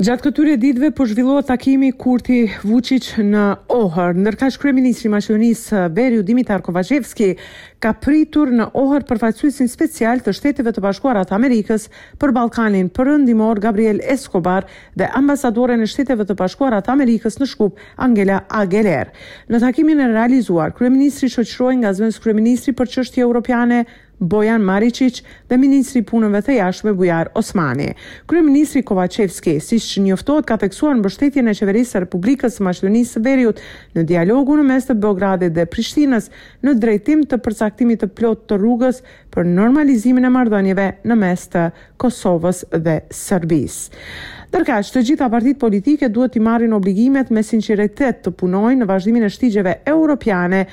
Gjatë këtyre ditëve po zhvillohet takimi Kurti Vuçiq në Ohër, ndërkaq kryeministri i Maqedonisë së Veriut Dimitar Kovaçevski ka pritur në Ohër përfaqësuesin special të Shteteve të Bashkuara të Amerikës për Ballkanin Perëndimor Gabriel Escobar dhe ambasadoren e Shteteve të Bashkuara të Amerikës në Shkup, Angela Ageler. Në takimin e realizuar, kryeministri shoqërohej nga zëvendëskryeministri për Çështje Evropiane, Bojan Mariçiç dhe ministri i Punëve të Jashtme, Bujar Osmani. Kryeministri Kovaçevski, siç njoftohet, ka theksuar mbështetjen e Qeverisë së Republikës së Maqedonisë së Veriut në dialogun në mes të Beogradit dhe Prishtinës në drejtim të përcaktimit të plotë të rrugës për normalizimin e marrëdhënieve në mes të Kosovës dhe Serbisë. Ndërkaq, të gjitha partitë politike duhet t'i marrin obligimet me sinqeritet të punojnë në vazhdimin e shtigjeve evropiane,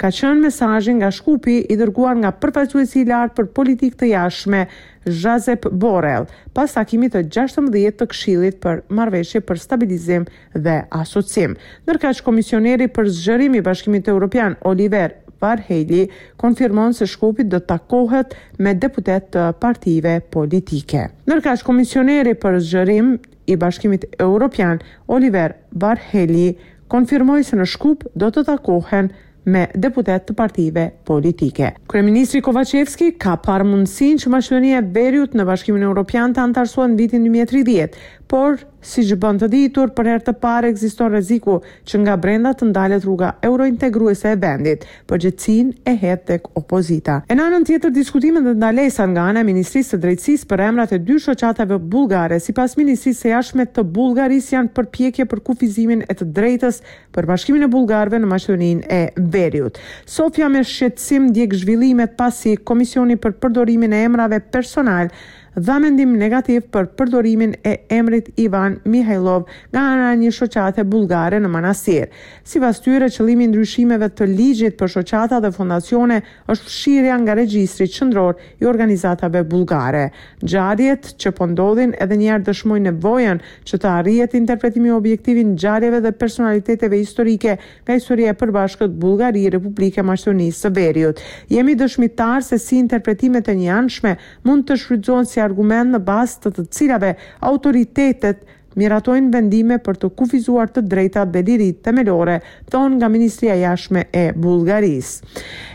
ka qenë mesazhi nga Shkupi i dërguar nga përfaqësuesi i lartë për politikë të jashtme, Josep Borrell, pas takimit të gjashtëmbëdhjetë të Këshillit për marrëveshje për stabilizim dhe asociim. Ndërkaq, komisioneri për zgjerim i Bashkimit Evropian, Oliver Varhelyi, konfirmon se në Shkup do të takohet me deputetë të partive politike. Ndërkaq, komisioneri për zgjerim i Bashkimit Evropian, Oliver Varhelyi, konfirmoi se në Shkup do të takohen me deputetë të partive politike. Kryeministri Kovaçevski ka parë mundësinë që Maqedonia e Veriut në Bashkimin Evropian të anëtarësohet në vitin dy mijë e tridhjetë, por, siç bën të ditur, për herë të parë ekziston rreziku që nga brenda të ndalet rruga eurointegruese e vendit. Përgjegjësinë e hedh tek opozita. E në anën tjetër, diskutimet dhe ndalesat nga ana e Ministrisë së Drejtësisë për emrat e dy shoqatave bullgare, sipas Ministrisë së Jashtme të Bullgarisë janë përpjekje për kufizimin e të drejtës për bashkimin e bullgarëve në Maqedoninë e Veriut. Sofja me shqetësim ndjek zhvillimet pasi Komisioni për Përdorimin e Emrave Personalë dha mendim negativ për përdorimin e emrit Ivan Mihajlov nga ana e një shoqate bullgare në Manastir. Sipas tyre, qëllimi i ndryshimeve të ligjit për shoqata dhe fondacione është fshirja nga regjistri qendror i organizatave bullgare. Ngjarjet që po ndodhin edhe një herë dëshmojnë nevojën që të arrihet interpretimi objektiv i ngjarjeve dhe personaliteteve historike nga historia e përbashkët Bullgari, Republikë e Maqedonisë së Veriut. Jemi dëshmitarë se si interpretimet e njëanshme mund të shfrytëzohen si argument në bazë të të cilave autoritetet miratojnë vendime për të kufizuar të drejtat dhe liritë themelore, thonë nga Ministria e Jashtme e Bullgarisë.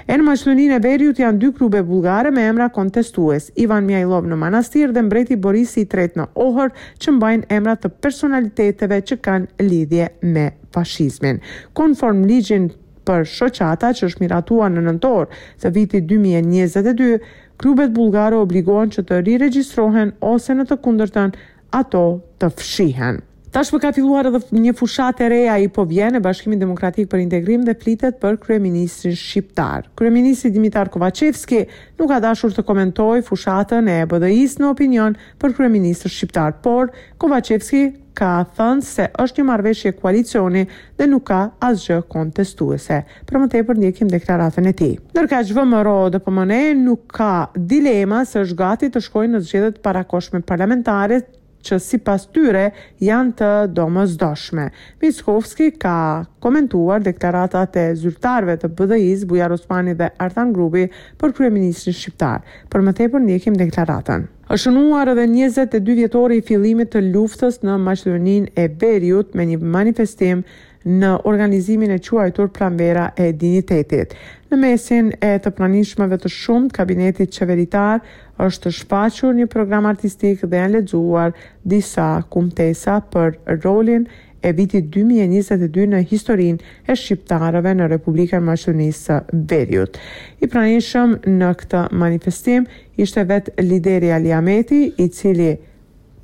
E në Maqedoninë e Veriut janë dy klube bullgare me emra kontestues, Ivan Mihajllov në Manastir dhe Mbreti Borisi i Tretë në Ohër, që mbajnë emra të personaliteteve që kanë lidhje me fashizmin. Konform ligjin për shoqata që është miratuar në nëntor të vitit dy mijë e njëzet e dy, klubet bullgare obligohen që të riregjistrohen ose në të kundërtën ato të fshihen. Tashmë ka filluar edhe një fushatë e re, ajo po vjen e Bashkimit Demokratik për Integrim dhe flitet për kryeministrin shqiptar. Kryeministri Dimitar Kovaçevski nuk ka dashur të komentojë fushatën e BDI-së në opinion për kryeministër shqiptar, por Kovaçevski ka thënë se është një marrëveshje koalicioni dhe nuk ka asgjë kontestuese, për më tepër ndjekim deklaratën e tij. Ndërkaq VMRO-DPMNE nuk ka dilema se është gati të shkojë në zgjedhje të parakohshme parlamentare që sipas tyre janë të domosdoshme. Mickovski ka komentuar deklaratat e zyrtarëve të BDI-së Bujar Osmani dhe Artan Grubi për kryeministrin shqiptar. Për më tepër ndjekim deklaratën. Është shënuar edhe njëzet e dy vjetori i fillimit të luftës në Maqedoninë e Veriut me një manifestim në organizimin e quajtur Pranvera e Dinjitetit. Në mesin e të pranishmëve të shumtë kabinetit qeveritar është shfaqur një program artistik dhe janë lexuar disa kumtesa për rolin e vitit 2022 në historinë e shqiptarëve në Republikën e Maqedonisë së Veriut. I pranishëm në këtë manifestim Ishte vetë lideri Ali Ahmeti, i cili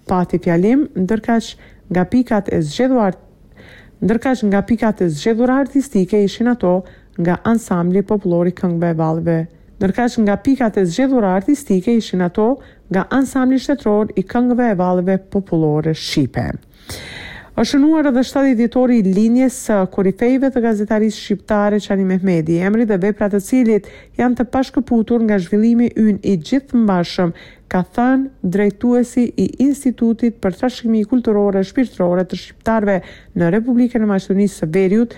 pati fjalim, ndërkaq nga pikat e zgjedhura ndërkaq nga pikat e zgjedhura artistike ishin ato nga Ansambli Popullor i Këngëve e Valleve ndërkaq nga pikat e zgjedhura artistike ishin ato nga Ansambli Shtetëror i Këngëve e Valleve Popullore Shqipe. Është shënuar edhe shtatëdhjetë vjetori i lindjes së korifejve të gazetarisë shqiptare Qani Mehmedi, emri dhe veprat të cilit janë të pashkëputur nga zhvillimi ynë i gjithëmbarshëm, ka thënë drejtuesi i Institutit për Trashëgimi Kulturore e Shpirtërore të Shqiptarëve në Republikën e Maqedonisë së Veriut,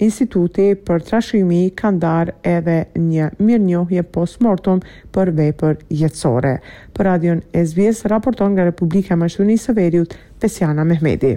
Instituti për Trashëgimi ka ndarë edhe një mirënjohje post mortum për vepër jetësore. Për Radion SBS raporton nga Republika e Maqedonisë së Veriut, Besiana Mehmeti.